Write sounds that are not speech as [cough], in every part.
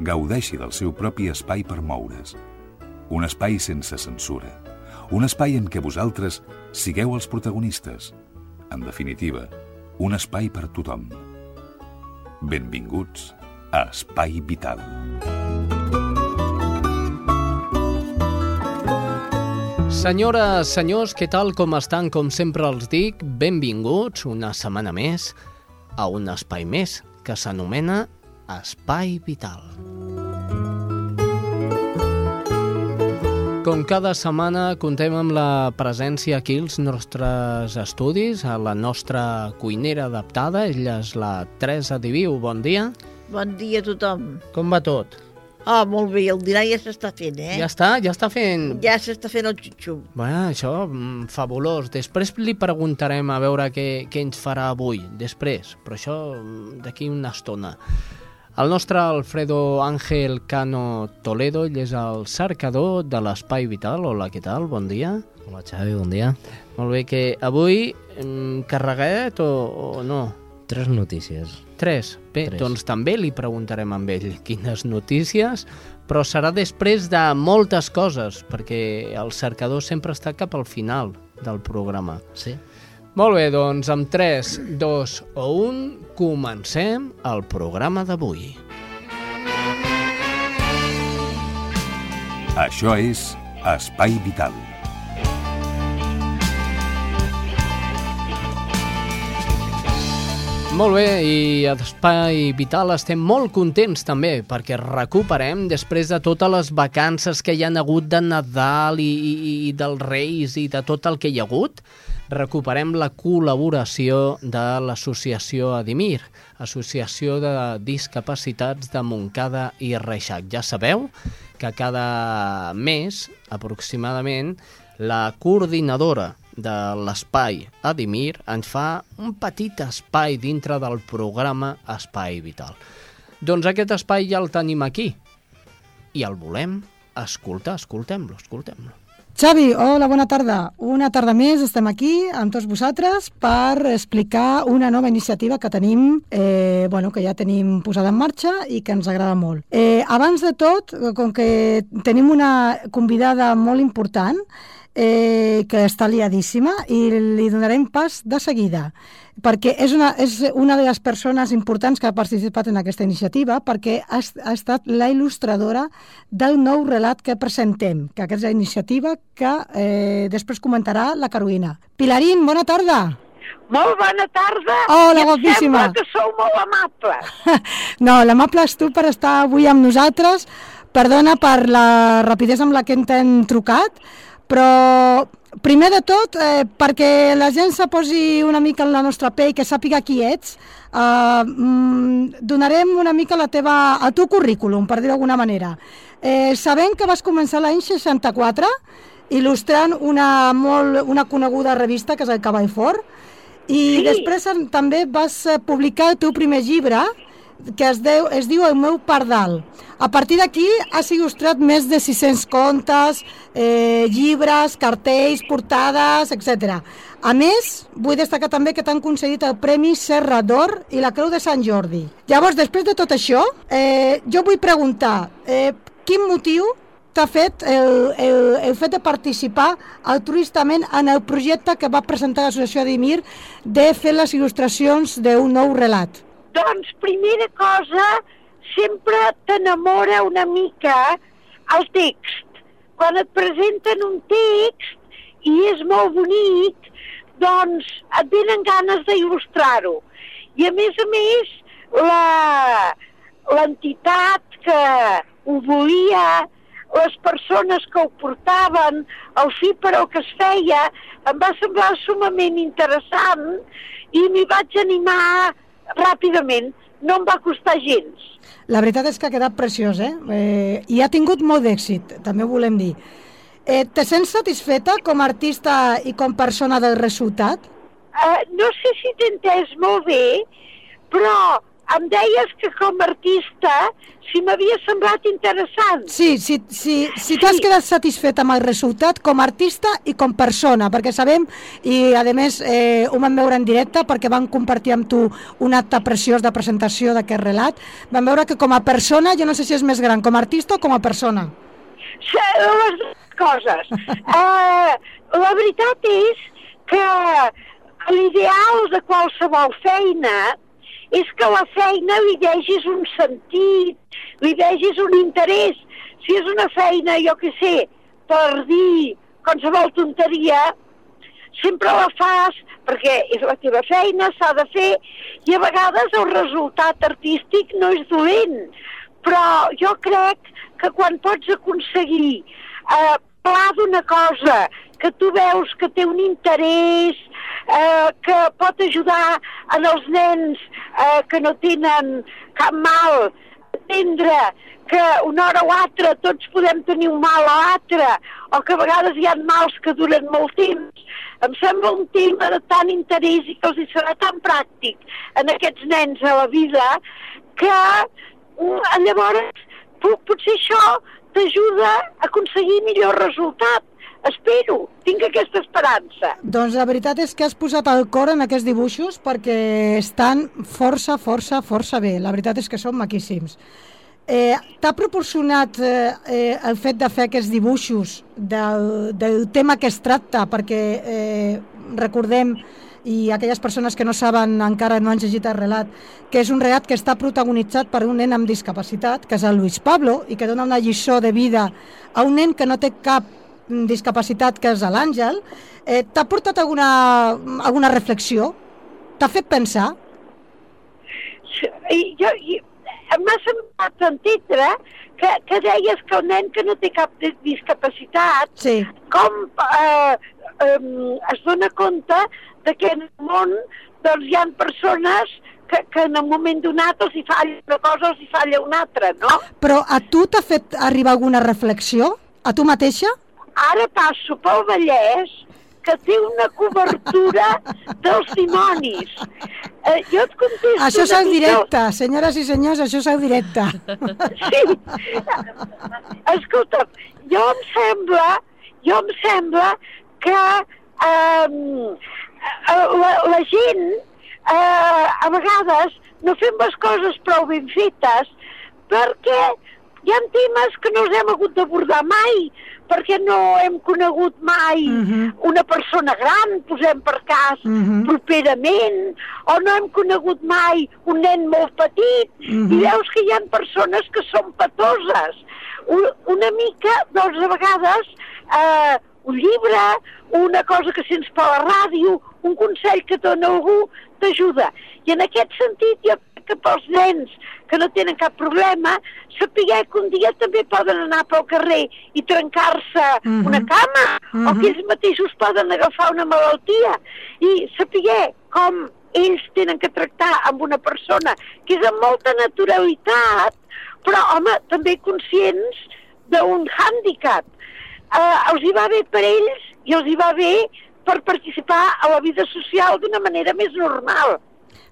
gaudeixi del seu propi espai per moure's. Un espai sense censura. Un espai en què vosaltres sigueu els protagonistes. En definitiva, un espai per tothom. Benvinguts a Espai Vital. Senyores, senyors, què tal, com estan? Com sempre els dic, benvinguts una setmana més a un espai més que s'anomena Espai Vital. Com cada setmana contem amb la presència aquí als nostres estudis, a la nostra cuinera adaptada, ella és la Teresa Diviu, bon dia. Bon dia a tothom. Com va tot? Ah, molt bé, el dinar ja s'està fent, eh? Ja està? Ja està fent... Ja s'està fent el xutxum. Bueno, això, mm, fabulós. Després li preguntarem a veure què, què ens farà avui, després, però això mm, d'aquí una estona. El nostre Alfredo Ángel Cano Toledo, ell és el cercador de l'Espai Vital. Hola, què tal? Bon dia. Hola Xavi, bon dia. Molt bé, que avui mm, carregat o, o no? Tres notícies. Tres. Bé, Tres. doncs també li preguntarem amb ell quines notícies, però serà després de moltes coses, perquè el cercador sempre està cap al final del programa. Sí? Molt bé, doncs amb 3, 2 o 1 comencem el programa d'avui. Això és Espai Vital. Molt bé, i a Espai Vital estem molt contents també perquè recuperem després de totes les vacances que hi han hagut de Nadal i, i, i dels Reis i de tot el que hi ha hagut, recuperem la col·laboració de l'associació Adimir, Associació de Discapacitats de Montcada i Reixac. Ja sabeu que cada mes, aproximadament, la coordinadora de l'espai Adimir ens fa un petit espai dintre del programa Espai Vital. Doncs aquest espai ja el tenim aquí i el volem escoltar, escoltem-lo, escoltem-lo. Xavi, hola, bona tarda. Una tarda més estem aquí amb tots vosaltres per explicar una nova iniciativa que tenim, eh, bueno, que ja tenim posada en marxa i que ens agrada molt. Eh, abans de tot, com que tenim una convidada molt important, eh, que està liadíssima i li donarem pas de seguida perquè és una, és una de les persones importants que ha participat en aquesta iniciativa perquè ha, ha estat la il·lustradora del nou relat que presentem, que aquesta iniciativa que eh, després comentarà la Carolina. Pilarín, bona tarda! Molt bona tarda. Hola, em guapíssima. sembla que sou molt amables. [laughs] No, l'amable és tu per estar avui amb nosaltres. Perdona per la rapidesa amb la que t'hem trucat, però primer de tot, eh, perquè la gent se posi una mica en la nostra pell, que sàpiga qui ets, eh, mm, donarem una mica la teva, el teu currículum, per dir d'alguna manera. Eh, sabem que vas començar l'any 64 il·lustrant una, molt, una coneguda revista, que és el Cavall Fort, i Sí. després en- també vas eh, publicar el teu primer llibre, que es, deu, es diu El meu pardal. A partir d'aquí has il·lustrat més de 600 contes, eh, llibres, cartells, portades, etc. A més, vull destacar també que t'han concedit el Premi Serra d'Or i la Creu de Sant Jordi. Llavors, després de tot això, eh, jo vull preguntar, eh, quin motiu t'ha fet el, el, el fet de participar altruistament en el projecte que va presentar l'associació Adimir de fer les il·lustracions d'un nou relat? Doncs, primera cosa, sempre t'enamora una mica el text. Quan et presenten un text i és molt bonic, doncs et venen ganes d'il·lustrar-ho. I a més a més, l'entitat que ho volia, les persones que ho portaven, el fi per al que es feia, em va semblar sumament interessant i m'hi vaig animar ràpidament, no em va costar gens. La veritat és que ha quedat preciós, eh? eh I ha tingut molt d'èxit, també ho volem dir. Eh, te sents satisfeta com a artista i com persona del resultat? Uh, no sé si t'he entès molt bé, però em deies que com a artista si m'havia semblat interessant. Sí, si, si, si t'has Sí. quedat satisfeta amb el resultat com a artista i com persona, perquè sabem, i a més eh, ho vam veure en directe perquè van compartir amb tu un acte preciós de presentació d'aquest relat, vam veure que com a persona, jo no sé si és més gran, com a artista o com a persona. Sí, les dues coses. Uh, [laughs] la veritat és que l'ideal de qualsevol feina és que la feina li vegis un sentit, li vegis un interès. Si és una feina, jo que sé, per dir qualsevol tonteria, sempre la fas perquè és la teva feina, s'ha de fer, i a vegades el resultat artístic no és dolent. Però jo crec que quan pots aconseguir eh, parlar d'una cosa que tu veus que té un interès, eh, que pot ajudar en els nens eh, que no tenen cap mal, entendre que una hora o altra tots podem tenir un mal o altre, o que a vegades hi ha mals que duren molt temps. Em sembla un tema de tant interès i que els serà tan pràctic en aquests nens a la vida que mm, llavors po- potser això t'ajuda a aconseguir millor resultat. Espero, tinc aquesta esperança. Doncs la veritat és que has posat el cor en aquests dibuixos perquè estan força, força, força bé. La veritat és que són maquíssims. Eh, T'ha proporcionat eh, eh, el fet de fer aquests dibuixos del, del tema que es tracta, perquè eh, recordem, i aquelles persones que no saben encara no han llegit el relat, que és un relat que està protagonitzat per un nen amb discapacitat, que és el Luis Pablo, i que dona una lliçó de vida a un nen que no té cap discapacitat, que és l'Àngel. Eh, T'ha portat alguna, alguna reflexió? T'ha fet pensar? I, jo, i, m'ha semblat entendre que, que deies que el nen que no té cap di- discapacitat Sí. com eh, eh, es dona compte de que en el món doncs, hi ha persones que, que en un moment donat els hi falla una cosa, els hi falla una altra, no? Però a tu t'ha fet arribar alguna reflexió? A tu mateixa? Ara passo pel Vallès que té una cobertura dels dimonis. Eh, jo et contesto Això és el mica- directe, senyores i senyors, això és el directe. Sí. Escolta, jo em sembla, jo em sembla que um, la, la gent uh, a vegades no fem les coses prou ben fetes perquè hi ha temes que no els hem hagut d'abordar mai perquè no hem conegut mai Mhm. una persona gran, posem per cas, Mhm. properament, o no hem conegut mai un nen molt petit, Mhm. i veus que hi ha persones que són patoses. Una mica, doncs, a vegades, eh, un llibre, una cosa que sents per la ràdio, un consell que dona algú, t'ajuda. I en aquest sentit, jo que pels nens que no tenen cap problema, saber que un dia també poden anar pel carrer i trencar-se Mhm. una cama, o Mhm. que ells mateixos poden agafar una malaltia, i saber com ells tenen que tractar amb una persona que és amb molta naturalitat, però, home, també conscients d'un hàndicap. Eh, els hi va bé per ells i els hi va bé per participar a la vida social d'una manera més normal.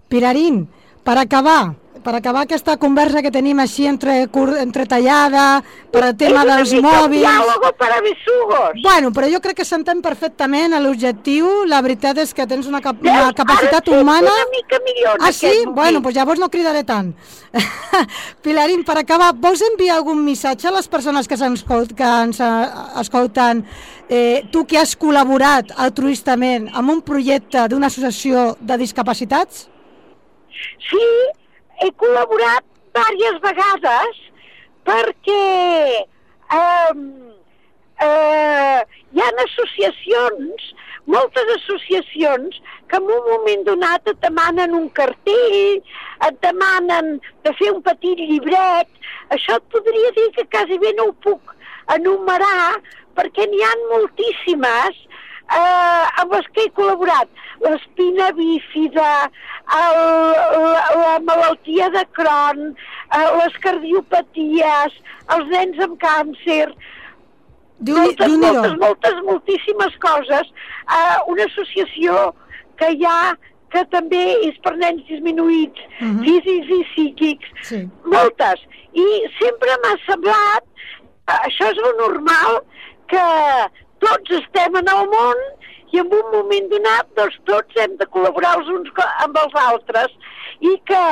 Pirarín, per acabar, per acabar aquesta conversa que tenim així entre, cur- entretallada, per al tema és dels mòbils... diàlogo para besugos. Bueno, però jo crec que s'entén perfectament a l'objectiu. La veritat és que tens una, cap una capacitat Ara humana... una mica millor Ah, sí? Bueno, doncs llavors no cridaré tant. [laughs] Pilarín, per acabar, vols enviar algun missatge a les persones que, que ens eh, escolten? Eh, tu que has col·laborat altruistament amb un projecte d'una associació de discapacitats? Sí, he col·laborat diverses vegades perquè um, uh, hi ha associacions, moltes associacions, que en un moment donat et demanen un cartell, et demanen de fer un petit llibret. Això et podria dir que quasi bé no ho puc enumerar perquè n'hi han moltíssimes eh, amb les que he col·laborat. L'espina bífida, el, la, la malaltia de Crohn, eh, les cardiopaties, els nens amb càncer, Diu, moltes, diu moltes, moltes, moltíssimes coses. Uh, una associació que hi ha que també és per nens disminuïts, Mhm. físics i psíquics, Sí. moltes. I sempre m'ha semblat, eh, això és lo normal, que tots estem en el món i en un moment donat doncs, tots hem de col·laborar els uns amb els altres i que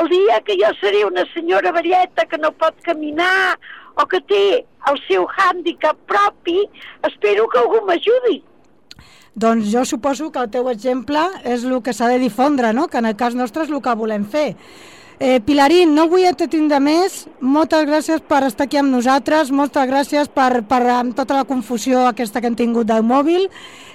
el dia que jo seré una senyora velleta que no pot caminar o que té el seu hàndicap propi, espero que algú m'ajudi. Doncs jo suposo que el teu exemple és el que s'ha de difondre, no? que en el cas nostre és el que volem fer. Eh, Pilarín, no vull entretindre més. Moltes gràcies per estar aquí amb nosaltres, moltes gràcies per, per amb tota la confusió aquesta que hem tingut del mòbil,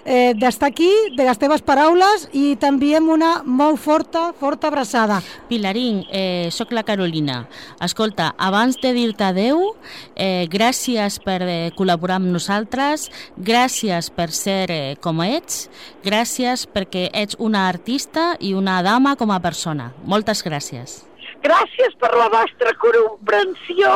eh, d'estar aquí, de les teves paraules i t'enviem una molt forta, forta abraçada. Pilarín, eh, sóc la Carolina. Escolta, abans de dir-te adeu, eh, gràcies per eh, col·laborar amb nosaltres, gràcies per ser eh, com ets, gràcies perquè ets una artista i una dama com a persona. Moltes gràcies. Gràcies per la vostra comprensió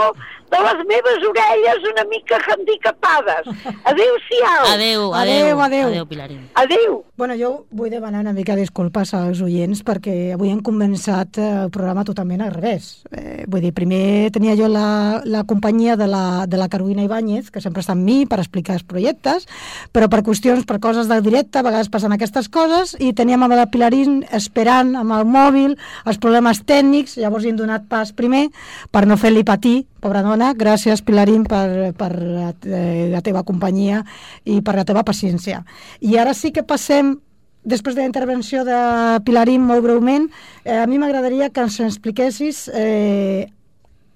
de les meves orelles una mica handicapades. [laughs] Adéu-siau. Adeu, adeu. adeu. Adeu, Pilarín. Adéu. Bueno, jo vull demanar una mica disculpes als oients perquè avui hem començat eh, el programa totalment al revés. Eh, vull dir, primer tenia jo la, la companyia de la, de la Carolina Ibáñez, que sempre està amb mi per explicar els projectes, però per qüestions, per coses del directe, a vegades passen aquestes coses, i teníem amb la Pilarín esperant amb el mòbil els problemes tècnics, llavors hi hem donat pas primer per no fer-li patir, pobra dona. Gràcies, Pilarín, per, per la, eh, la teva companyia i per la teva paciència. I ara sí que passem després de la intervenció de Pilarín molt breument, eh, a mi m'agradaria que ens expliquessis eh,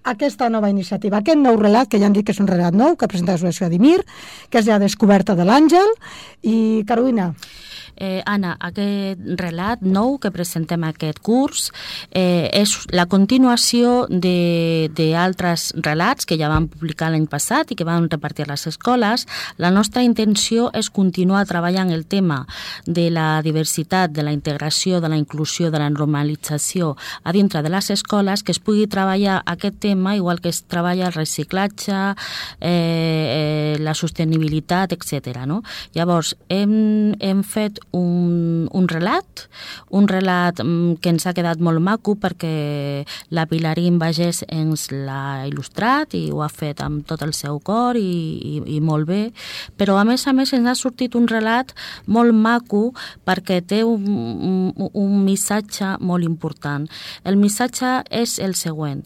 aquesta nova iniciativa, aquest nou relat, que ja han dit que és un relat nou, que presenta l'associació Adimir, que és la descoberta de l'Àngel, i Carolina, Eh, Anna, aquest relat nou que presentem aquest curs eh, és la continuació d'altres relats que ja vam publicar l'any passat i que vam repartir a les escoles. La nostra intenció és continuar treballant el tema de la diversitat, de la integració, de la inclusió, de la normalització a dintre de les escoles, que es pugui treballar aquest tema igual que es treballa el reciclatge, eh, eh, la sostenibilitat, etc. No? Llavors, hem, hem fet un, un relat, un relat mm, que ens ha quedat molt maco perquè la Pilarín Bagés ens l'ha il·lustrat i ho ha fet amb tot el seu cor i, i, i molt bé, però a més a més ens ha sortit un relat molt maco perquè té un, un, un missatge molt important. El missatge és el següent.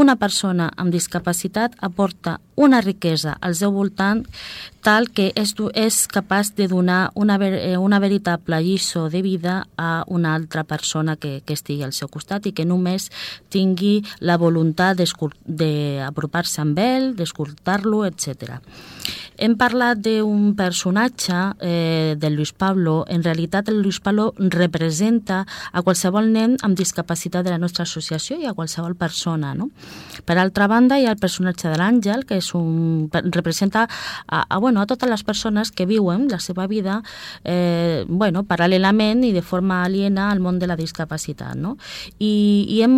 Una persona amb discapacitat aporta una riquesa al seu voltant tal que és, és capaç de donar una, ver, eh, una veritable lliçó de vida a una altra persona que, que estigui al seu costat i que només tingui la voluntat d'apropar-se amb ell, d'escoltar-lo, etc. Hem parlat d'un personatge eh, del Luis Pablo. En realitat, el Luis Pablo representa a qualsevol nen amb discapacitat de la nostra associació i a qualsevol persona. No? Per altra banda, hi ha el personatge de l'Àngel, que és un, representa a, a, bueno, a totes les persones que viuen la seva vida eh, bueno, paral·lelament i de forma aliena al món de la discapacitat. No? I, I hem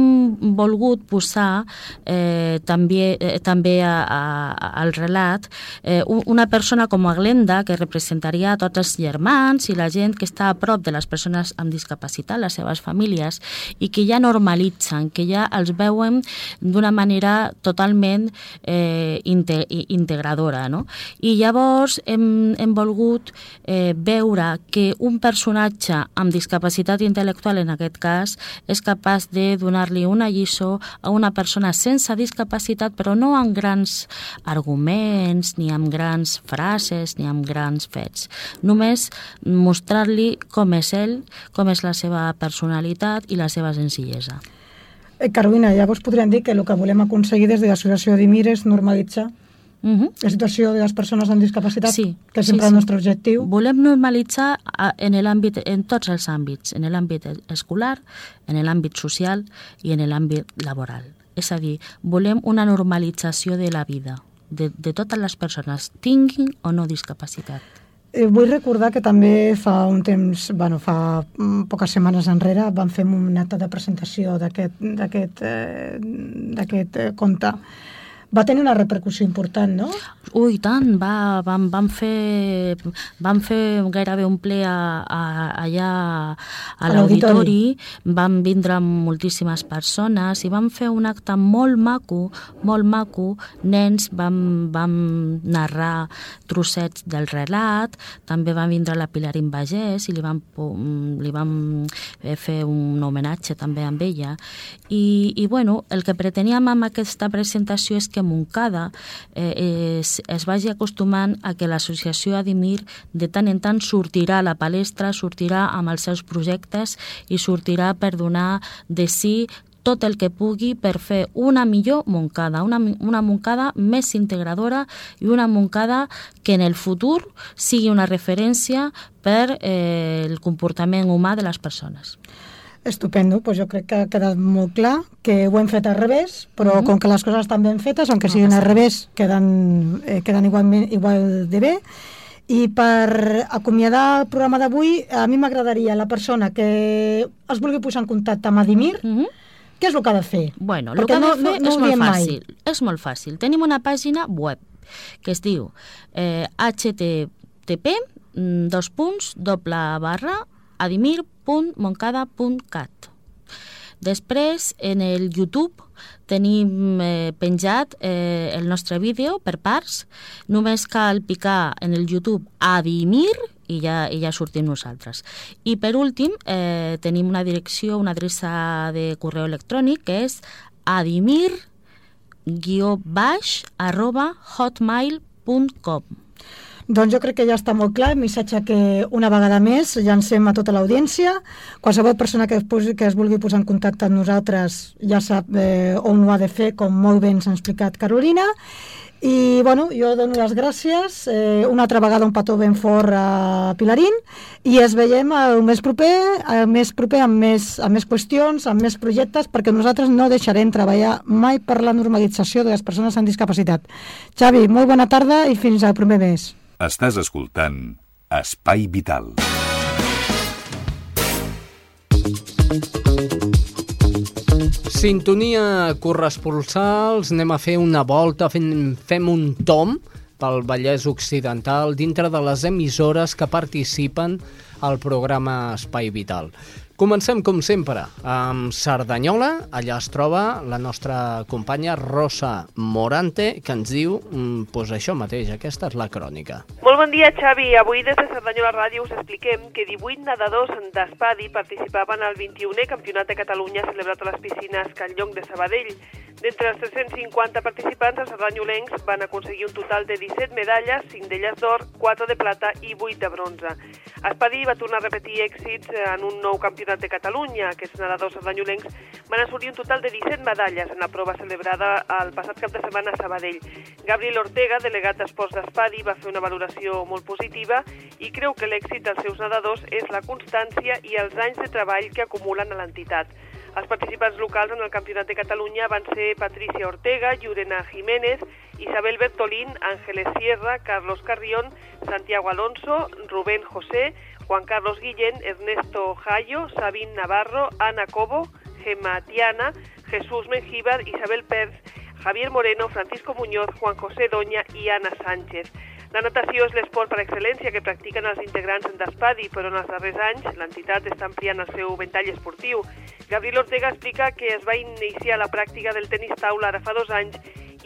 volgut posar eh, també, eh, també a, a, al relat eh, un- una persona com a Glenda que representaria a tots els germans i la gent que està a prop de les persones amb discapacitat, les seves famílies, i que ja normalitzen, que ja els veuen d'una manera totalment eh, inte, integradora. No? I llavors hem, hem volgut eh, veure que un personatge amb discapacitat intel·lectual, en aquest cas, és capaç de donar-li una lliçó a una persona sense discapacitat, però no amb grans arguments, ni amb grans frases, ni amb grans fets. Només mostrar-li com és ell, com és la seva personalitat i la seva senzillesa. Eh, Carolina, llavors podríem dir que el que volem aconseguir des de l'associació Adimir és normalitzar Uh -huh. la situació de les persones amb discapacitat, Sí, que és sí, sempre sí. el nostre objectiu. Volem normalitzar en l'àmbit en tots els àmbits, en l'àmbit escolar, en l'àmbit social i en l'àmbit laboral. És a dir, volem una normalització de la vida de, de totes les persones, tinguin o no discapacitat. Eh, vull recordar que també fa un temps, bueno, fa mm, poques setmanes enrere, vam fer un acte de presentació d'aquest eh, d'aquest, eh, conte. Va tenir una repercussió important, no? Ui, tant, va, vam, vam, fer, vam fer gairebé un ple a, a, allà a A l'auditori. van vindre moltíssimes persones i vam fer un acte molt maco, molt maco, nens vam, vam narrar trossets del relat, també va vindre la Pilar Invagés i li vam, li vam fer un homenatge també amb ella i, i bueno, el que preteníem amb aquesta presentació és que Montcada eh, es, es vagi acostumant a que l'associació Adimir de tant en tant sortirà a la palestra, sortirà amb els seus projectes i sortirà per donar de si tot el que pugui per fer una millor Montcada, una, una Montcada més integradora i una Montcada que en el futur sigui una referència per eh, el comportament humà de les persones. Estupendo, doncs jo crec que ha quedat molt clar que ho hem fet al revés, però Mhm. com que les coses estan ben fetes, aunque siguin al revés, queden, eh, queden igualment, igual de bé. I per acomiadar el programa d'avui, a mi m'agradaria la persona que es vulgui posar en contacte amb Adimir, Mm -hmm. què és el que ha de fer? Bueno, el Perquè que ha de no- fer no- no és molt mai. fàcil. És molt fàcil. Tenim una pàgina web que es diu eh, http mm, dos punts doble barra adimir.moncada.cat Després, en el YouTube tenim eh, penjat eh, el nostre vídeo per parts. Només cal picar en el YouTube Adimir i ja, i ja sortim nosaltres. I per últim, eh, tenim una direcció, una adreça de correu electrònic que és adimir baix arroba hotmail.com Doncs jo crec que ja està molt clar, el missatge que una vegada més llancem a tota l'audiència. Qualsevol persona que es, posi, que es vulgui posar en contacte amb nosaltres ja sap eh, on ho ha de fer, com molt bé ens ha explicat Carolina. I, bueno, jo dono les gràcies, eh, una altra vegada un petó ben fort a Pilarín, i es veiem el mes proper, el mes proper amb més, amb més qüestions, amb més projectes, perquè nosaltres no deixarem treballar mai per la normalització de les persones amb discapacitat. Xavi, molt bona tarda i fins al proper mes. Estàs escoltant Espai Vital. Sintonia corresponsals, anem a fer una volta, fem, fem un tom pel Vallès Occidental dintre de les emissores que participen al programa Espai Vital. Comencem, com sempre, amb Cerdanyola. Allà es troba la nostra companya Rosa Morante, que ens diu mm, pues això mateix, aquesta és la crònica. Molt bon dia, Xavi. Avui des de Cerdanyola Ràdio us expliquem que 18 nedadors d'Espadi participaven al 21è Campionat de Catalunya celebrat a les piscines Can Llong de Sabadell. D'entre els 350 participants, els cerdanyolencs van aconseguir un total de 17 medalles, 5 d'elles d'or, 4 de plata i 8 de bronze. Espadi va tornar a repetir èxits en un nou campionat de Catalunya. Aquests nedadors cerdanyolencs van assolir un total de 17 medalles en la prova celebrada el passat cap de setmana a Sabadell. Gabriel Ortega, delegat d'Esports d'Espadi, va fer una valoració molt positiva i creu que l'èxit dels seus nedadors és la constància i els anys de treball que acumulen a l'entitat. Els participants locals en el Campionat de Catalunya van ser Patricia Ortega, Llurena Jiménez, Isabel Bertolín, Ángeles Sierra, Carlos Carrión, Santiago Alonso, Rubén José, Juan Carlos Guillén, Ernesto Jayo, Sabín Navarro, Ana Cobo, Gemma Tiana, Jesús Mengíbar, Isabel Perz, Javier Moreno, Francisco Muñoz, Juan José Doña i Anna Sánchez. La natació és l'esport per excel·lència que practiquen els integrants d'Espadi, però en els darrers anys l'entitat està ampliant el seu ventall esportiu. Gabriel Ortega explica que es va iniciar la pràctica del tenis taula ara fa dos anys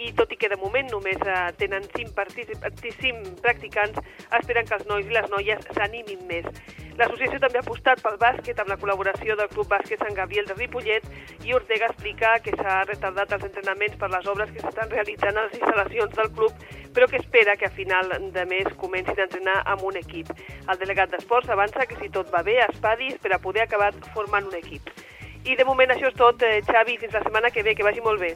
i tot i que de moment només eh, tenen 5, particip- 5 practicants, esperen que els nois i les noies s'animin més. L'associació també ha apostat pel bàsquet amb la col·laboració del Club Bàsquet Sant Gabriel de Ripollet i Ortega explica que s'ha retardat els entrenaments per les obres que s'estan realitzant a les instal·lacions del club, però que espera que a final de mes comencin a entrenar amb un equip. El delegat d'Esports avança que si tot va bé, Espadi espera poder acabar formant un equip. I de moment això és tot, eh, Xavi, fins la setmana que ve, que vagi molt bé.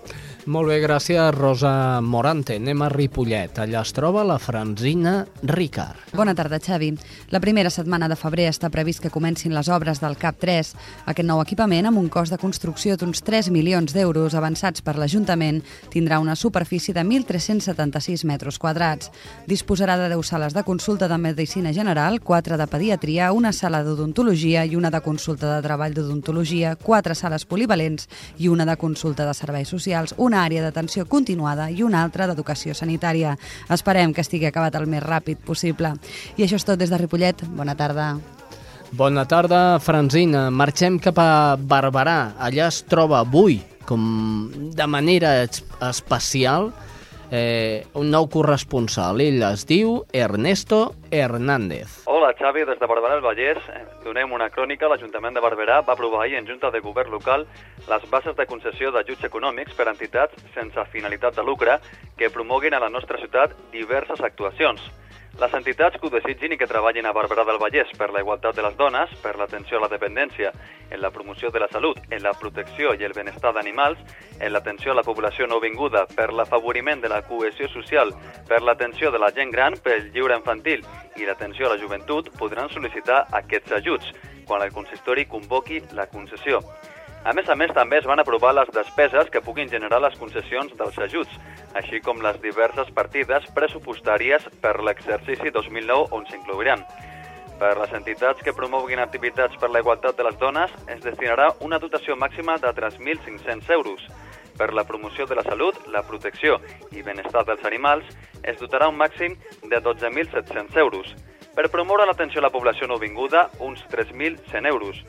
Molt bé, gràcies, Rosa Morante. Anem a Ripollet. Allà es troba la Franzina Ricard. Bona tarda, Xavi. La primera setmana de febrer està previst que comencin les obres del CAP 3. Aquest nou equipament, amb un cost de construcció d'uns 3 milions d'euros avançats per l'Ajuntament, tindrà una superfície de 1.376 metres quadrats. Disposarà de 10 sales de consulta de Medicina General, 4 de Pediatria, una sala d'odontologia i una de consulta de treball d'odontologia, 4 sales polivalents i una de consulta de serveis socials, una àrea d'atenció continuada i una altra d'educació sanitària. Esperem que estigui acabat el més ràpid possible. I això és tot des de Ripollet. Bona tarda. Bona tarda, Franzina. Marxem cap a Barberà. Allà es troba avui, com de manera es- especial, eh, un nou corresponsal. Ell es diu Ernesto Hernández. Hola, Xavi, des de Barberà del Vallès. Eh, Donem una crònica. L'Ajuntament de Barberà va aprovar ahir en Junta de Govern local les bases de concessió d'ajuts econòmics per a entitats sense finalitat de lucre que promoguin a la nostra ciutat diverses actuacions. Les entitats que ho desitgin i que treballin a Barberà del Vallès per la igualtat de les dones, per l'atenció a la dependència, en la promoció de la salut, en la protecció i el benestar d'animals, en l'atenció a la població nouvinguda, per l'afavoriment de la cohesió social, per l'atenció de la gent gran, pel lliure infantil i l'atenció a la joventut, podran sol·licitar aquests ajuts quan el consistori convoqui la concessió. A més a més, també es van aprovar les despeses que puguin generar les concessions dels ajuts, així com les diverses partides pressupostàries per l'exercici 2009 on s'inclouiran. Per les entitats que promoguin activitats per la igualtat de les dones, es destinarà una dotació màxima de 3.500 euros. Per la promoció de la salut, la protecció i benestar dels animals, es dotarà un màxim de 12.700 euros. Per promoure l'atenció a la població nouvinguda, uns 3.100 euros.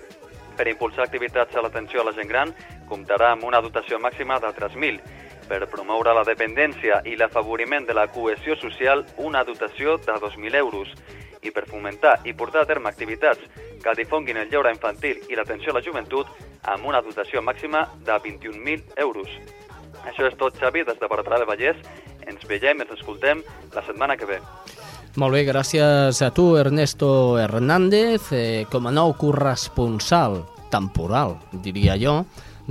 Per impulsar activitats a l'atenció a la gent gran, comptarà amb una dotació màxima de 3.000. Per promoure la dependència i l'afavoriment de la cohesió social, una dotació de 2.000 euros. I per fomentar i portar a terme activitats que difonguin el lleure infantil i l'atenció a la joventut, amb una dotació màxima de 21.000 euros. Això és tot, Xavi, des de Barberà del Vallès. Ens veiem, ens escoltem la setmana que ve. Molt bé, gràcies a tu, Ernesto Hernández, eh, com a nou corresponsal temporal, diria jo,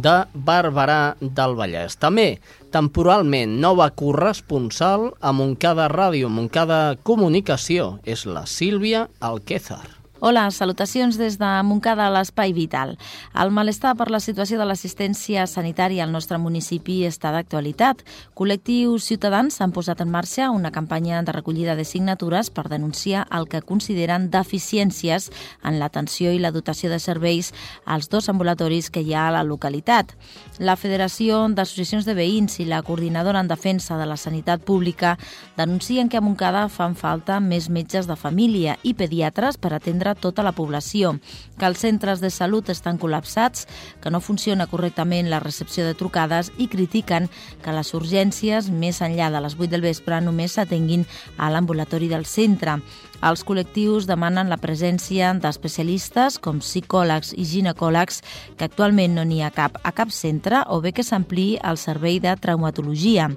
de Barberà del Vallès. També, temporalment, nova corresponsal a Montcada Ràdio, Montcada Comunicació, és la Sílvia Alquézar. Hola, salutacions des de Montcada a l'Espai Vital. El malestar per la situació de l'assistència sanitària al nostre municipi està d'actualitat. Col·lectius ciutadans han posat en marxa una campanya de recollida de signatures per denunciar el que consideren deficiències en l'atenció i la dotació de serveis als dos ambulatoris que hi ha a la localitat. La Federació d'Associacions de Veïns i la Coordinadora en Defensa de la Sanitat Pública denuncien que a Montcada fan falta més metges de família i pediatres per atendre tota la població, que els centres de salut estan col·lapsats, que no funciona correctament la recepció de trucades i critiquen que les urgències, més enllà de les 8 del vespre, només s'atenguin a l'ambulatori del centre. Els col·lectius demanen la presència d'especialistes com psicòlegs i ginecòlegs, que actualment no n'hi ha cap a cap centre, o bé que s'ampliï el servei de traumatologia.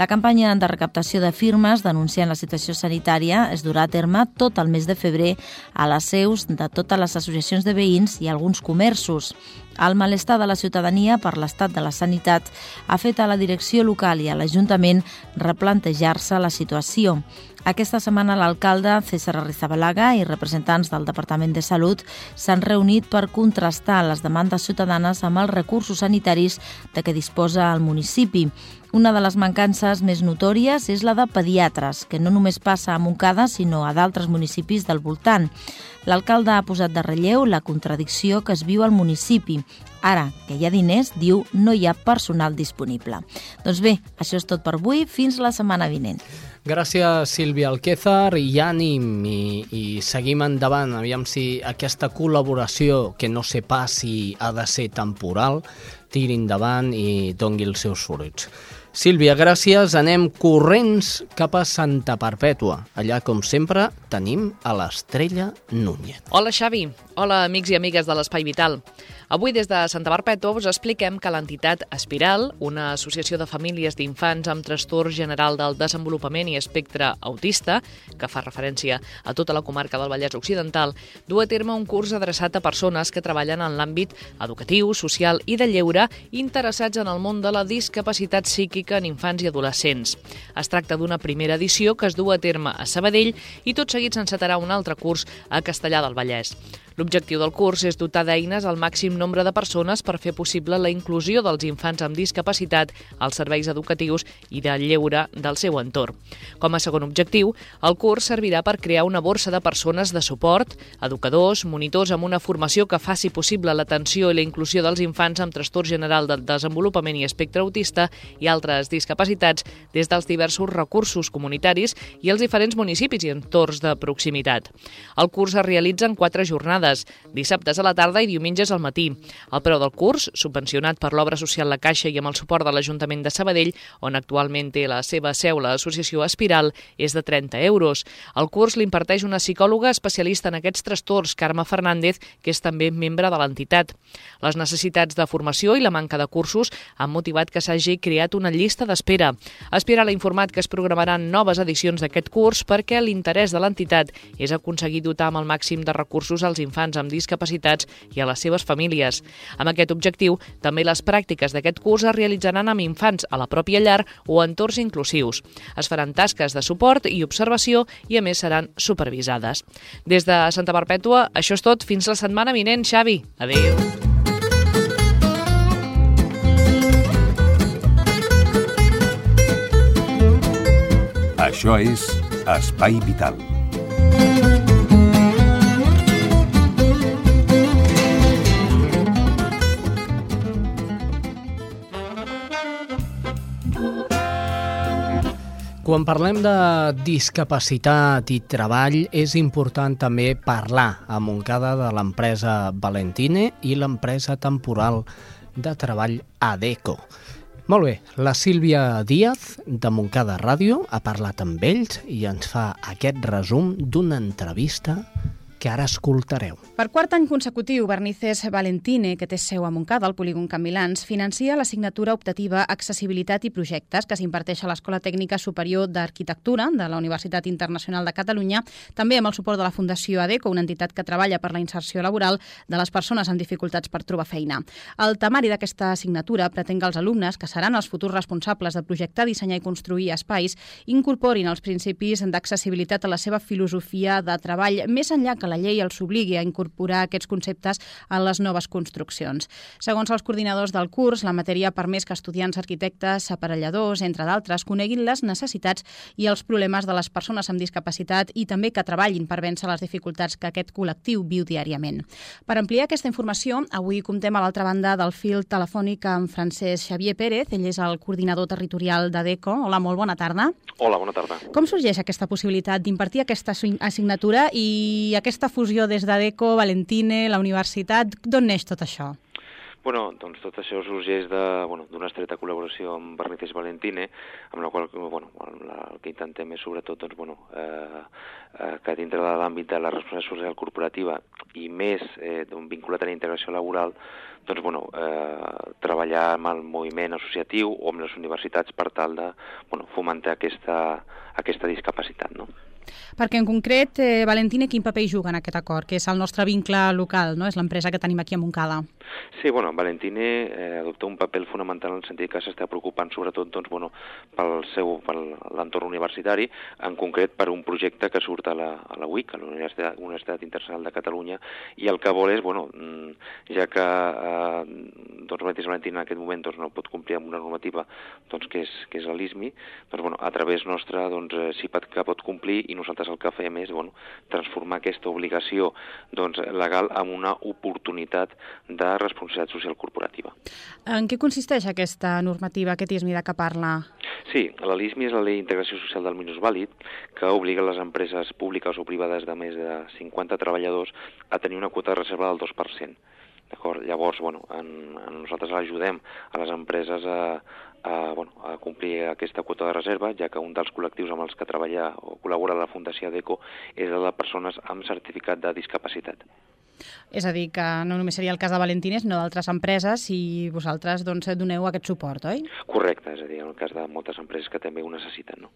La campanya de recaptació de firmes denunciant la situació sanitària es durà a terme tot el mes de febrer a les seus de totes les associacions de veïns i alguns comerços. El malestar de la ciutadania per l'estat de la sanitat ha fet a la direcció local i a l'Ajuntament replantejar-se la situació. Aquesta setmana l'alcalde César Arrizabalaga i representants del Departament de Salut s'han reunit per contrastar les demandes ciutadanes amb els recursos sanitaris de què disposa el municipi. Una de les mancances més notòries és la de pediatres, que no només passa a Montcada, sinó a d'altres municipis del voltant. L'alcalde ha posat de relleu la contradicció que es viu al municipi. Ara que hi ha diners, diu, no hi ha personal disponible. Doncs bé, això és tot per avui. Fins la setmana vinent. Gràcies, Sílvia Alquézar, i ànim, i, i seguim endavant. Aviam si aquesta col·laboració, que no sé pas si ha de ser temporal, tiri endavant i dongui els seus fruits. Sílvia, gràcies. Anem corrents cap a Santa Perpètua. Allà, com sempre, tenim a l'Estrella Núñez. Hola, Xavi. Hola, amics i amigues de l'Espai Vital. Avui des de Santa Perpètua us expliquem que l'entitat Espiral, una associació de famílies d'infants amb trastorn general del desenvolupament i espectre autista, que fa referència a tota la comarca del Vallès Occidental, du a terme un curs adreçat a persones que treballen en l'àmbit educatiu, social i de lleure interessats en el món de la discapacitat psíquica en infants i adolescents. Es tracta d'una primera edició que es du a terme a Sabadell i tot seguit s'encetarà un altre curs a Castellà del Vallès. L'objectiu del curs és dotar d'eines al màxim nombre de persones per fer possible la inclusió dels infants amb discapacitat als serveis educatius i de lleure del seu entorn. Com a segon objectiu, el curs servirà per crear una borsa de persones de suport, educadors, monitors amb una formació que faci possible l'atenció i la inclusió dels infants amb trastorn general del desenvolupament i espectre autista i altres discapacitats des dels diversos recursos comunitaris i els diferents municipis i entorns de proximitat. El curs es realitza en quatre jornades jornades, dissabtes a la tarda i diumenges al matí. El preu del curs, subvencionat per l'obra social La Caixa i amb el suport de l'Ajuntament de Sabadell, on actualment té la seva seu l'associació Espiral, és de 30 euros. El curs l'imparteix una psicòloga especialista en aquests trastorns, Carme Fernández, que és també membre de l'entitat. Les necessitats de formació i la manca de cursos han motivat que s'hagi creat una llista d'espera. Espiral ha informat que es programaran noves edicions d'aquest curs perquè l'interès de l'entitat és aconseguir dotar amb el màxim de recursos als infants infants amb discapacitats i a les seves famílies. Amb aquest objectiu, també les pràctiques d'aquest curs es realitzaran amb infants a la pròpia llar o entorns inclusius. Es faran tasques de suport i observació i, a més, seran supervisades. Des de Santa Perpètua, això és tot. Fins la setmana vinent, Xavi. Adéu. Això és Espai Vital. Quan parlem de discapacitat i treball, és important també parlar a Montcada de l'empresa Valentine i l'empresa temporal de treball ADECO. Molt bé, la Sílvia Díaz, de Montcada Ràdio, ha parlat amb ells i ens fa aquest resum d'una entrevista que ara escoltareu. Per quart any consecutiu, Bernices Valentine, que té seu a Montcada, al polígon Can Milans, financia l'assignatura optativa Accessibilitat i Projectes que s'imparteix a l'Escola Tècnica Superior d'Arquitectura de la Universitat Internacional de Catalunya, també amb el suport de la Fundació ADECO, una entitat que treballa per la inserció laboral de les persones amb dificultats per trobar feina. El temari d'aquesta assignatura pretén que els alumnes, que seran els futurs responsables de projectar, dissenyar i construir espais, incorporin els principis d'accessibilitat a la seva filosofia de treball, més enllà que la llei els obligui a incorporar aquests conceptes a les noves construccions. Segons els coordinadors del curs, la matèria ha permès que estudiants arquitectes, aparelladors, entre d'altres, coneguin les necessitats i els problemes de les persones amb discapacitat i també que treballin per vèncer les dificultats que aquest col·lectiu viu diàriament. Per ampliar aquesta informació, avui comptem a l'altra banda del fil telefònic amb Francesc Xavier Pérez, ell és el coordinador territorial d'ADECO. Hola, molt bona tarda. Hola, bona tarda. Com sorgeix aquesta possibilitat d'impartir aquesta assignatura i aquesta aquesta fusió des d'ADECO, Valentine, la universitat, d'on neix tot això? Bueno, doncs tot això sorgeix d'una bueno, estreta col·laboració amb Bernices Valentine, amb la qual bueno, el que intentem és sobretot doncs, bueno, eh, eh, que dintre de l'àmbit de la responsabilitat social corporativa i més eh, vinculat a la integració laboral, doncs, bueno, eh, treballar amb el moviment associatiu o amb les universitats per tal de bueno, fomentar aquesta, aquesta discapacitat. No? Perquè en concret, eh, Valentine, quin paper hi juga en aquest acord, que és el nostre vincle local, no? és l'empresa que tenim aquí a Montcada? Sí, bueno, Valentine eh, adopta un paper fonamental en el sentit que s'està preocupant sobretot doncs, bueno, pel seu l'entorn universitari, en concret per un projecte que surt a la, a la UIC, a la Universitat, Universitat Internacional de Catalunya, i el que vol és, bueno, mm, ja que eh, doncs, Valentine en aquest moment doncs, no pot complir amb una normativa doncs, que és, que és l'ISMI, doncs, bueno, a través nostra doncs, eh, sí que pot complir i nosaltres el que fem és bueno, transformar aquesta obligació doncs, legal en una oportunitat de responsabilitat social corporativa. En què consisteix aquesta normativa, aquest ISMI de què parla? Sí, la LISMI és la Llei d'Integració Social del Minusvàlid, que obliga les empreses públiques o privades de més de 50 treballadors a tenir una quota de reserva del 2% D'acord? Llavors, bueno, en, en nosaltres ajudem a les empreses a, a, bueno, a complir aquesta quota de reserva, ja que un dels col·lectius amb els que treballa o col·labora la Fundació ADECO és el de persones amb certificat de discapacitat. És a dir, que no només seria el cas de Valentines, sinó d'altres empreses i vosaltres doncs, doneu aquest suport, oi? Correcte, és a dir, en el cas de moltes empreses que també ho necessiten, no?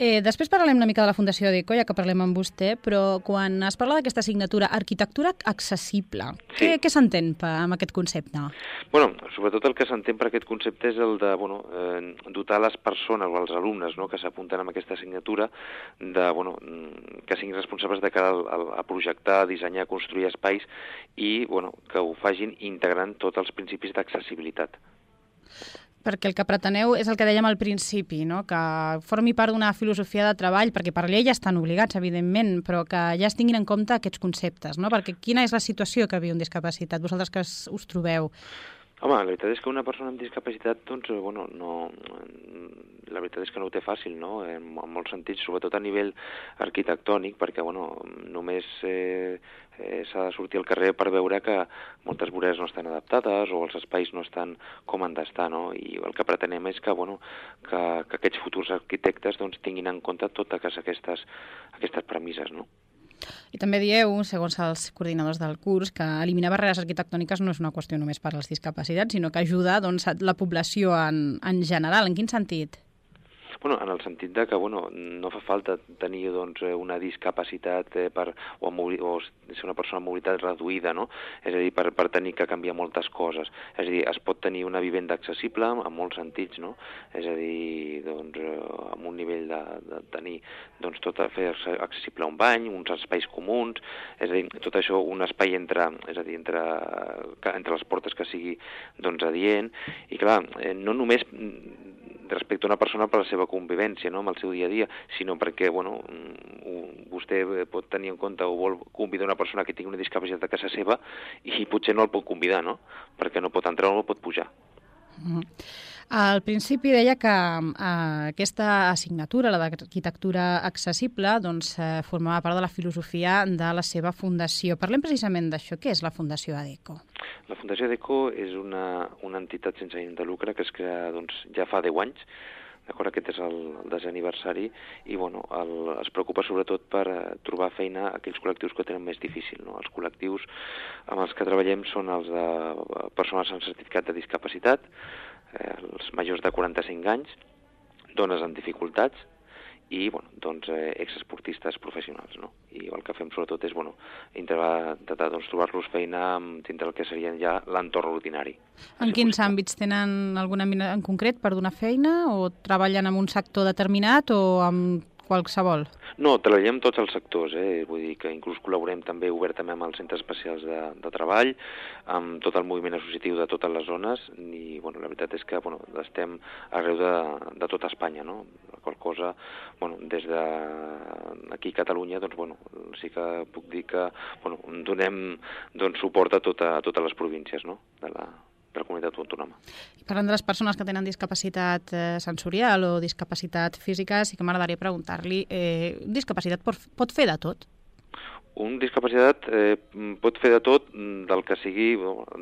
Eh, després parlarem una mica de la Fundació Deco, ja que parlem amb vostè, però quan es parla d'aquesta assignatura arquitectura accessible, sí. què, què s'entén amb aquest concepte? Bueno, sobretot el que s'entén per aquest concepte és el de bueno, eh, dotar les persones o els alumnes no, que s'apunten a aquesta assignatura de, bueno, que siguin responsables de cara a, a projectar, a dissenyar, a construir espais i bueno, que ho fagin integrant tots els principis d'accessibilitat perquè el que preteneu és el que dèiem al principi, no? que formi part d'una filosofia de treball, perquè per llei ja estan obligats, evidentment, però que ja es tinguin en compte aquests conceptes, no? perquè quina és la situació que viu un discapacitat, vosaltres que us trobeu? Home, la veritat és que una persona amb discapacitat, doncs, eh, bueno, no, la veritat és que no ho té fàcil, no?, en, en molts sentits, sobretot a nivell arquitectònic, perquè, bueno, només eh, eh, s'ha de sortir al carrer per veure que moltes voreres no estan adaptades o els espais no estan com han d'estar, no?, i el que pretenem és que, bueno, que, que aquests futurs arquitectes, doncs, tinguin en compte totes aquestes, aquestes premisses, no? I també dieu, segons els coordinadors del curs, que eliminar barreres arquitectòniques no és una qüestió només per als discapacitats, sinó que ajuda doncs, la població en, en general. En quin sentit? Bueno, en el sentit de que bueno, no fa falta tenir doncs, eh, una discapacitat eh, per, o, o ser una persona amb mobilitat reduïda, no? és a dir, per, per tenir que canviar moltes coses. És a dir, es pot tenir una vivenda accessible en molts sentits, no? és a dir, doncs, eh, amb un nivell de, de tenir doncs, tot fer accessible un bany, uns espais comuns, és a dir, tot això, un espai entre, és a dir, entre, entre les portes que sigui doncs, adient, i clar, eh, no només respecte a una persona per la seva convivència no, amb el seu dia a dia, sinó perquè bueno, vostè pot tenir en compte o vol convidar una persona que tingui una discapacitat a casa seva i potser no el pot convidar, no? perquè no pot entrar o no pot pujar. Mm -hmm. Al principi deia que eh, aquesta assignatura, la d'arquitectura accessible, doncs, eh, formava part de la filosofia de la seva fundació. Parlem precisament d'això. Què és la Fundació ADECO? La Fundació ADECO és una, una entitat sense ànim de lucre que es crea doncs, ja fa 10 anys, d'acord? Aquest és el, desè aniversari i bueno, el, es preocupa sobretot per eh, trobar feina a aquells col·lectius que tenen més difícil. No? Els col·lectius amb els que treballem són els de persones amb certificat de discapacitat, eh, els majors de 45 anys, dones amb dificultats i bueno, doncs, eh, exesportistes professionals. No? I el que fem sobretot és bueno, intentar, doncs, trobar-los feina dintre del que serien ja l'entorn ordinari. En quins àmbits tenen alguna mina en concret per donar feina o treballen en un sector determinat o amb qualsevol? No, treballem tots els sectors, eh? vull dir que inclús col·laborem també obertament amb els centres especials de, de treball, amb tot el moviment associatiu de totes les zones, i bueno, la veritat és que bueno, estem arreu de, de tota Espanya, no? Qual cosa, bueno, des de aquí a Catalunya, doncs, bueno, sí que puc dir que bueno, donem doncs, suport a, tota, a totes les províncies no? de la, de la comunitat autònoma. I parlant de les persones que tenen discapacitat eh, sensorial o discapacitat física, sí que m'agradaria preguntar-li, eh, discapacitat pot, pot fer de tot? Un discapacitat eh, pot fer de tot mm, del que sigui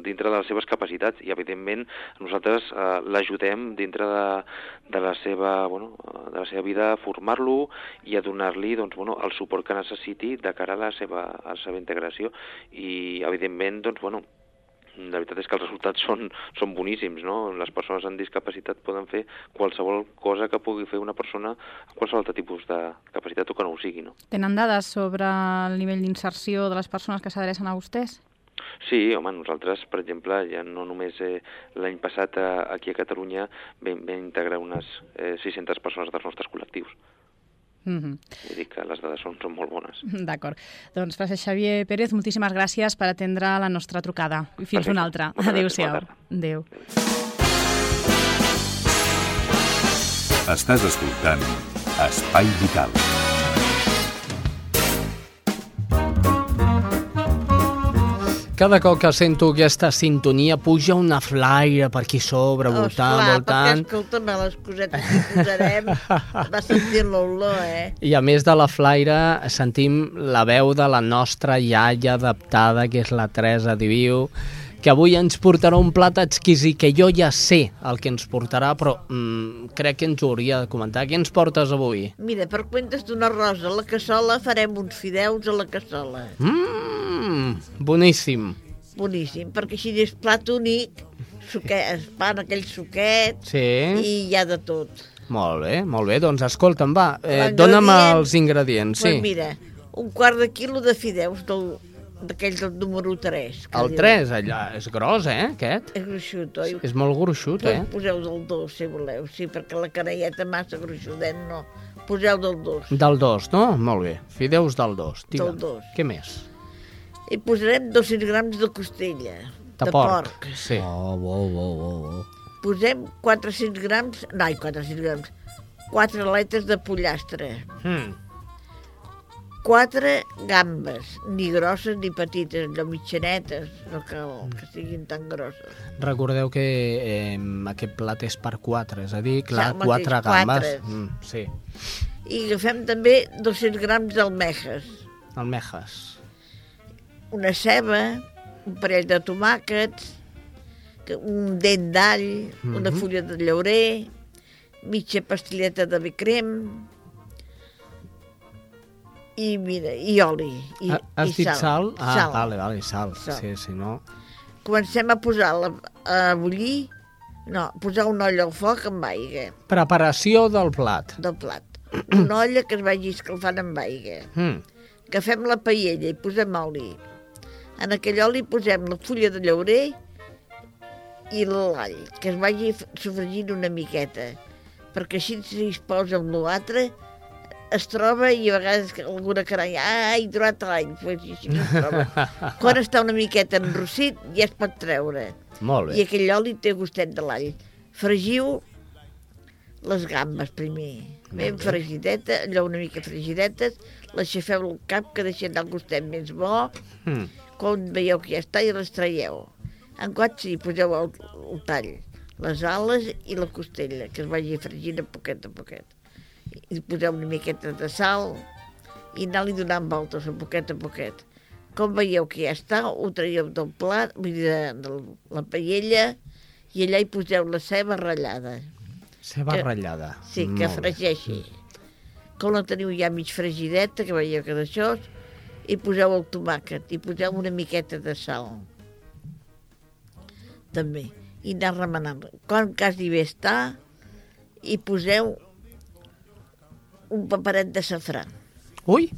dintre de les seves capacitats i, evidentment, nosaltres eh, l'ajudem dintre de, de, la seva, bueno, de la seva vida a formar-lo i a donar-li doncs, bueno, el suport que necessiti de cara a la seva, a la seva integració i, evidentment, doncs, bueno, la veritat és que els resultats són, són boníssims, no? Les persones amb discapacitat poden fer qualsevol cosa que pugui fer una persona amb qualsevol altre tipus de capacitat o que no ho sigui, no? Tenen dades sobre el nivell d'inserció de les persones que s'adrecen a vostès? Sí, home, nosaltres, per exemple, ja no només eh, l'any passat eh, aquí a Catalunya vam, vam integrar unes eh, 600 persones dels nostres col·lectius. Mm -hmm. Vull dir que les dades són, són molt bones. [laughs] D'acord. Doncs, Francesc Xavier Pérez, moltíssimes gràcies per atendre la nostra trucada. I fins Perfecte. una altra. Adéu-siau. Adéu. Estàs escoltant Espai Vital. Cada cop que sento aquesta sintonia puja una flaire per aquí sobre, voltant, Esclar, voltant. perquè escolta'm, les cosetes que posarem [laughs] va sentir l'olor, eh? I a més de la flaire sentim la veu de la nostra iaia adaptada, que és la Teresa Diviu, que avui ens portarà un plat exquisit, que jo ja sé el que ens portarà, però mm, crec que ens ho hauria de comentar. Què ens portes avui? Mira, per comptes d'una rosa a la cassola farem uns fideus a la cassola. Mmm, boníssim. Boníssim, perquè així és plat únic, suque, es fan aquell suquet Sí. i hi ha de tot. Molt bé, molt bé. Doncs escolta'm, va, eh, dona'm els ingredients. Pues Sí. mira, un quart de quilo de fideus del d'aquells del número 3. El 3, allà, és gros, eh, aquest? És gruixut, oi? És molt gruixut, eh? Poseu del 2, si voleu, sí, perquè la canelleta massa gruixudet no. Poseu del 2. Del 2, no? Molt bé. Fideus del 2. Del dos. Què més? I posarem 200 grams de costella. De, de porc. porc. Sí. Oh, oh, oh, oh, oh. Posem 400 grams... No, ai, 400 grams. 4 aletes de pollastre. Mm. 4 gambes, ni grosses ni petites, allò mitjanetes, no cal que siguin tan grosses. Recordeu que eh, aquest plat és per 4, és a dir, clar, mateix, 4 gambes. quatre. Mm, sí. I agafem també 200 grams d'almejes, Almejas. una ceba, un parell de tomàquets, que- un dent d'all, una Mhm. fulla de llaurer, mitja pastilleta de vi crem, i mira, i oli, i, Ha- Has i dit sal? Ah, sal. vale, vale, sal. Sal. Sí, sí, no... Comencem a posar la, a bullir, no, posar una olla al foc amb aigua Preparació del plat. del plat. Una [clears throat] olla que es vagi escalfant amb aigua. Mm. Agafem la paella i posem oli. En aquell oli posem la fulla de llaurer i l'all, que es vagi sofregint una miqueta, perquè així si es posa amb l'altre es troba i a vegades alguna caranya, ai, he trobat l'all, pues, i així es troba. [laughs] Quan està una miqueta enrossit ja es pot treure. Molt I bé. aquell oli té gustet de l'all. Fregiu les gambes primer. Ben fregideta, allò una mica fregidetes, les xafeu al cap que deixen el gustet més bo, Mm. quan veieu que ja està i les traieu. En quart sí, poseu el, el tall, les ales i la costella, que es vagi fregint a poquet a poquet. I poseu una miqueta de sal i anar-li donant voltes a poquet a poquet. Com veieu que ja està, ho traieu del plat, vull dir, de, de la paella, i allà hi poseu la ceba ratllada. Ceba Que- ratllada. Sí, que Molt bé. fregeixi. Com la teniu ja mig fregideta, que veieu que d'això, i poseu el tomàquet, i poseu una miqueta de sal. També. I anar remenant. Quan quasi bé està, i poseu un paperet de safrà. Ui,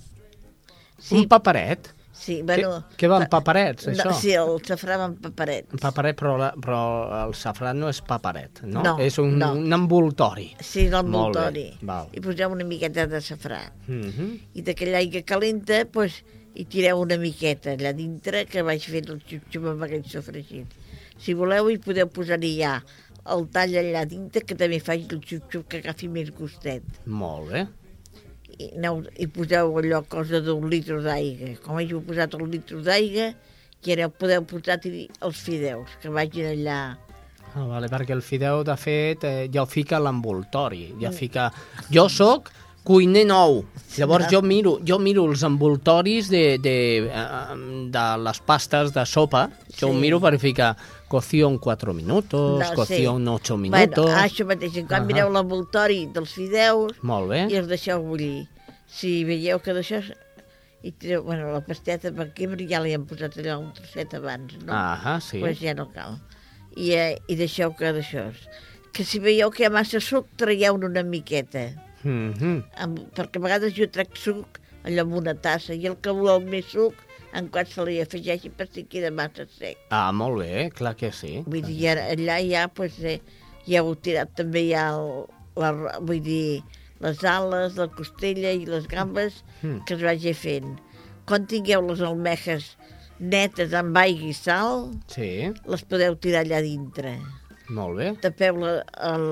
Sí. un paperet? Sí, bueno... Què, què va amb paperets, això? No, sí, el safrà va amb paperets. Un paperet, però, la, però el safrà no és paperet, no? No, és un, no. un envoltori. Sí, Molt l'envoltori. I poseu una miqueta de safrà. Mm -hmm. i d'aquella aigua calenta pues, hi tireu una miqueta allà dintre que vaig fent el xup-xup amb aquell sofregit. Si voleu hi podeu posar-hi ja el tall allà dintre que també faci el xup-xup que agafi més gustet. Molt bé. I, aneu, i poseu allò cosa d'un litre d'aigua. Com hàgiu posat el litre d'aigua, i ara podeu posar-hi els fideus que vagin allà. Ah, vale, perquè el fideu, de fet, eh, ja ho fica a l'envoltori. Mm. Ja fica... Jo sóc cuiner nou. Llavors Ah. jo miro, jo miro els envoltoris de, de, eh, de les pastes de sopa. Jo ho Sí. miro per ficar cocció en 4 minutos, No, cocció sí. en 8 minutos. Bueno, això mateix, en quan mireu l'envoltori dels fideus, Molt bé. i els deixeu bullir. Si veieu que d'això... I tireu, bueno, la pasteta per quebre ja li hem posat allà un trosset abans, no? Ahà, sí. Pues ja no cal. I, eh, i deixeu que d'això... Que si veieu que hi ha massa suc, traieu una miqueta. Mm -hmm. Amb, perquè a vegades jo trec suc allò amb una tassa i el que vol més suc en quan se li afegeixi per si queda massa sec. Ah, molt bé, clar que sí. Vull dir, ara, allà ja, pues, eh, ja heu tirat també ja el, la, vull dir, les ales, la costella i les gambes Mm. que es vagi fent. Quan tingueu les almejes netes amb aigua i sal, Sí, les podeu tirar allà dintre. Molt bé. Tapeu la, el,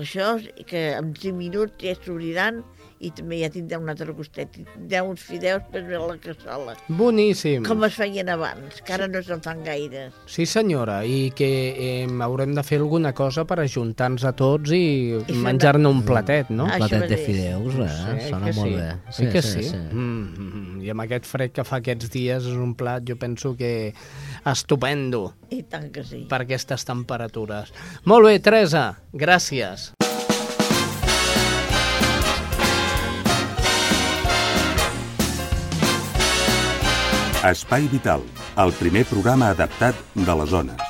això i que en 5 minuts ja s'obriran i també ja tindrà un altre gustet. I tindrà uns fideus per a la cassola. Boníssim. Com es feien abans, que ara no se'n fan gaire. Sí, senyora, i que eh, haurem de fer alguna cosa per ajuntar-nos a tots i, I menjar-ne un platet, no? Un platet de fideus, eh? Sí, Sona molt sí. bé. Sí, que sí. Mm, mm, I amb aquest fred que fa aquests dies és un plat, jo penso que estupendo I tant que sí. per aquestes temperatures. Molt bé, Teresa, gràcies. Espai Vital, el primer programa adaptat de les zones.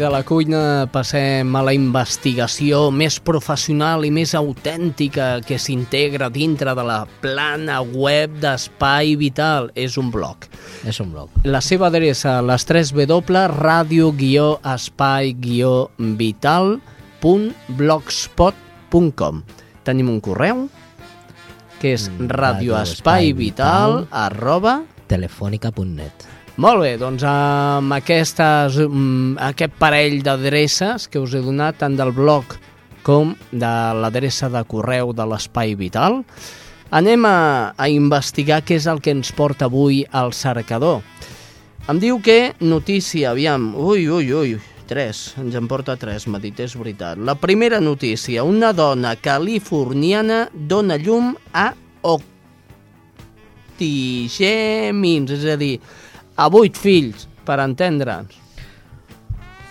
De la cuina passem a la investigació més professional i més autèntica que s'integra dintre de la plana web d'Espai Vital. És un blog. És un blog. La seva adreça, les 3 W, radio-espai-vital.blogspot.com Tenim un correu, que és Mm, radioespaivital arroba telefònica.net. molt bé, doncs amb aquestes, mm, aquest parell d'adreces que us he donat, tant del blog com de l'adreça de correu de l'Espai Vital, anem a, a investigar què és el que ens porta avui al cercador. Em diu que notícia, aviam, ui, ui, ui, tres, ens en porta tres, m'ha dit, és veritat. La primera notícia, una dona californiana dona llum a octigèmins, és a dir, a vuit fills, per entendre'ns.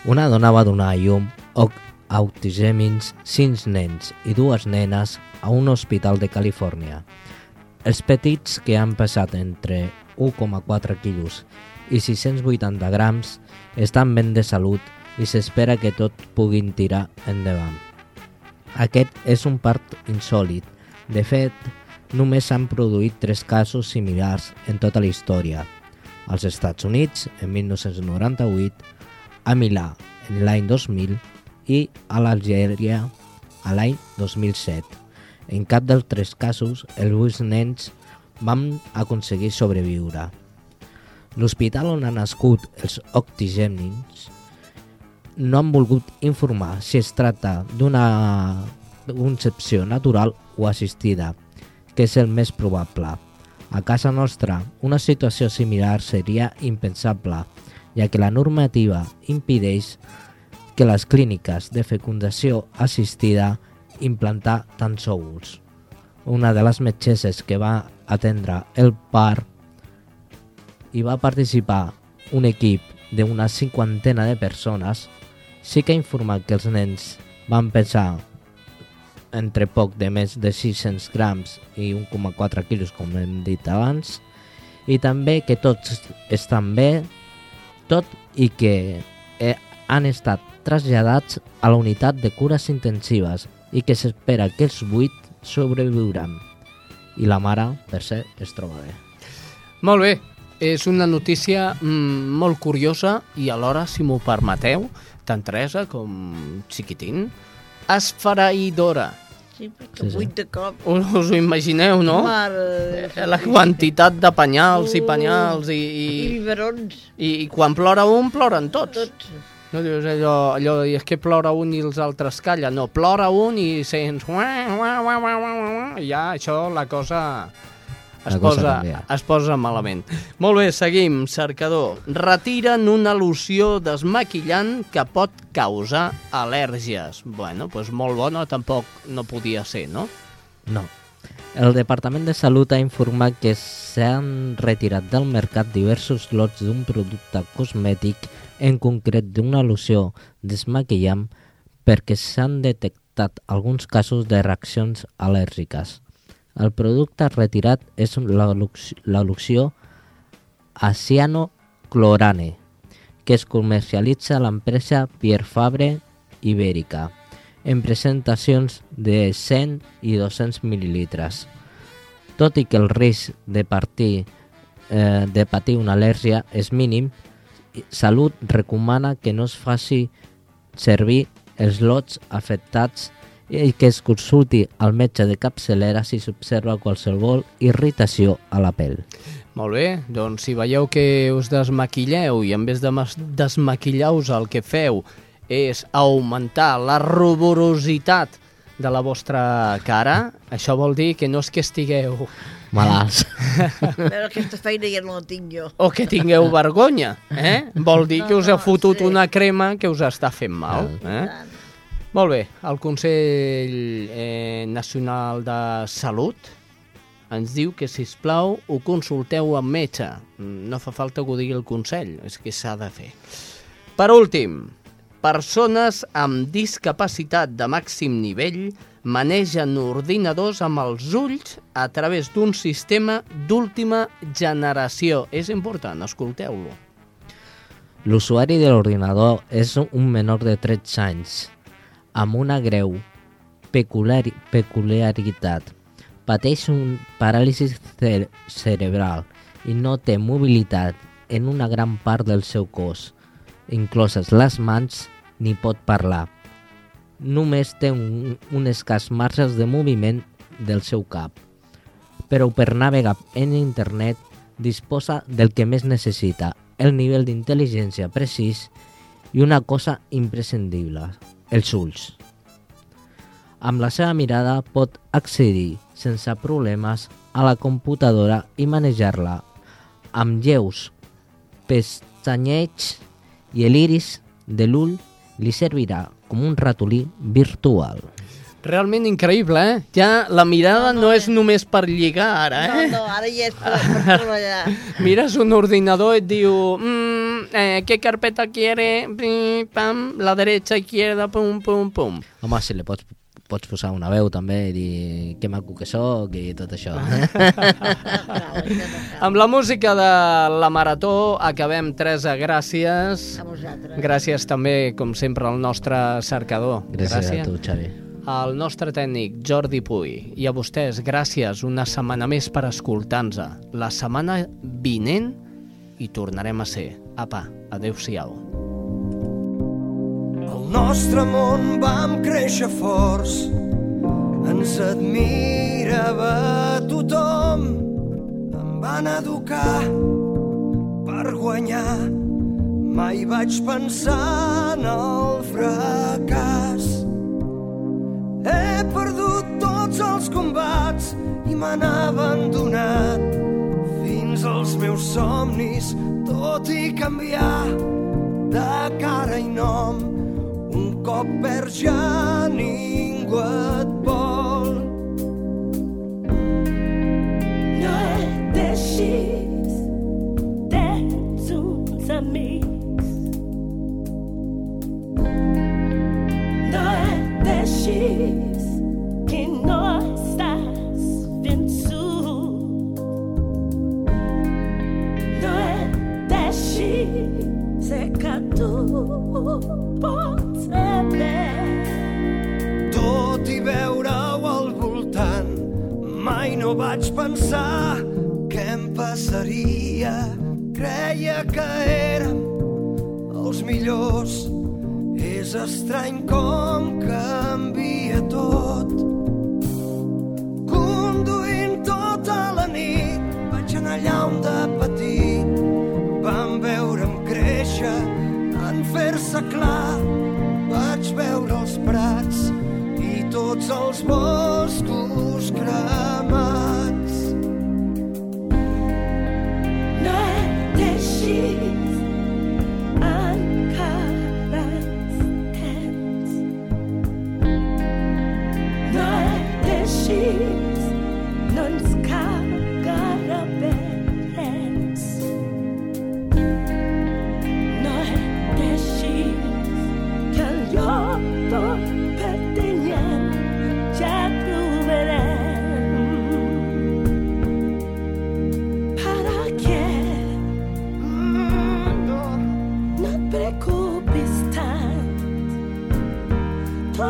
Una dona va donar a llum autisèmins, cinc nens i dues nenes a un hospital de Califòrnia. Els petits, que han pesat entre 1,4 quilos i 680 grams, estan ben de salut i s'espera que tot puguin tirar endavant. Aquest és un part insòlid. De fet, només s'han produït tres casos similars en tota la història. Als Estats Units, en 1998, a Milà, en l'any 2000, i a l'Algèria, a l'any 2007. En cap dels tres casos, els vuit nens van aconseguir sobreviure. L'hospital on han nascut els octigèmins no han volgut informar si es tracta d'una concepció natural o assistida, que és el més probable. A casa nostra, una situació similar seria impensable, ja que la normativa impedeix que les clíniques de fecundació assistida implantar tants òvuls. Una de les metgesses que va atendre el part i va participar un equip d'una cinquantena de persones, sí que ha informat que els nens van pesar entre poc de més de 600 grams i 1,4 quilos, com hem dit abans, i també que tots estan bé, tot i que eh, han estat traslladats a la unitat de cures intensives i que s'espera que els 8 sobreviuran. I la mare, per ser, es troba bé. Molt bé, és una notícia mm, molt curiosa i alhora, si m'ho permeteu, tant Teresa com Chiquitín, esfereïdora. Sí, perquè Sí, sí. vuit de cop. Us, us ho imagineu, no? Mare Déu. La quantitat de penyals i Uh, penyals i, I i, biberons. i, i quan plora un, ploren tots. Tots. No dius allò, allò i és que plora un i els altres callen. No, plora un i sents... Ja, això, la cosa es, posa, es posa malament. Molt bé, seguim, cercador. Retiren una loció desmaquillant que pot causar al·lèrgies. Bueno, doncs molt bona tampoc no podia ser, no? No. El Departament de Salut ha informat que s'han retirat del mercat diversos lots d'un producte cosmètic, en concret d'una loció desmaquillant, perquè s'han detectat alguns casos de reaccions al·lèrgiques. El producte retirat és la, lux- la loció Asiano-Clorane, que es comercialitza a l'empresa Pierre Fabre Ibèrica, en presentacions de 100 i 200 mil·lilitres. Tot i que el risc de, partir, eh, de patir una al·lèrgia és mínim, Salut recomana que no es faci servir els lots afectats i que es consulti al metge de capçalera si s'observa qualsevol irritació a la pell. Molt bé, doncs si veieu que us desmaquilleu i en vez de desmaquillar-vos el que feu és augmentar la ruborositat de la vostra cara, això vol dir que no és que estigueu Malalts. [laughs] Però aquesta feina ja no la tinc jo. o que tingueu vergonya, eh? Vol dir que us heu fotut una crema que us està fent mal, eh? Molt bé, el Consell eh, Nacional de Salut ens diu que, si plau ho consulteu amb metge. No fa falta que ho digui el Consell, és que s'ha de fer. Per últim, persones amb discapacitat de màxim nivell manegen ordinadors amb els ulls a través d'un sistema d'última generació. És important, escolteu-lo. L'usuari de l'ordinador és un menor de 13 anys, amb una greu peculiari peculiaritat. Pateix un paràlisi cere cerebral i no té mobilitat en una gran part del seu cos, incloses les mans, ni pot parlar. Només té un, un escàs marges de moviment del seu cap, però per navegar en internet disposa del que més necessita, el nivell d'intel·ligència precís i una cosa imprescindible, els ulls. Amb la seva mirada pot accedir sense problemes a la computadora i manejar-la amb lleus pestanyeigs i l'iris de l'ull li servirà com un ratolí virtual. Realment increïble, eh? Ja la mirada no, no és només per lligar ara, No, eh? no, ara ja és per, per treballar. [laughs] Mires un ordinador i et diu mm, eh, ¿qué carpeta quiere? Pim, pam, la derecha, izquierda, pum, pum, pum. Home, si li pots, pots posar una veu també i dir que maco que sóc i tot això. [laughs] Amb la música de la Marató acabem, Teresa, gràcies. A vosaltres. Gràcies també, com sempre, al nostre cercador. Gràcies a tu, Xavi. Al nostre tècnic, Jordi Puy. I a vostès, gràcies una setmana més per escoltar-nos. La setmana vinent hi tornarem a ser. Apa, adeu-siau. Al nostre món vam créixer forts, ens admirava tothom, em van educar per guanyar. Mai vaig pensar en el fracàs. He perdut tots els combats i m'han abandonat fins als meus somnis, tot i canviar de cara i nom. Un cop perds ja ningú et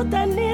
tan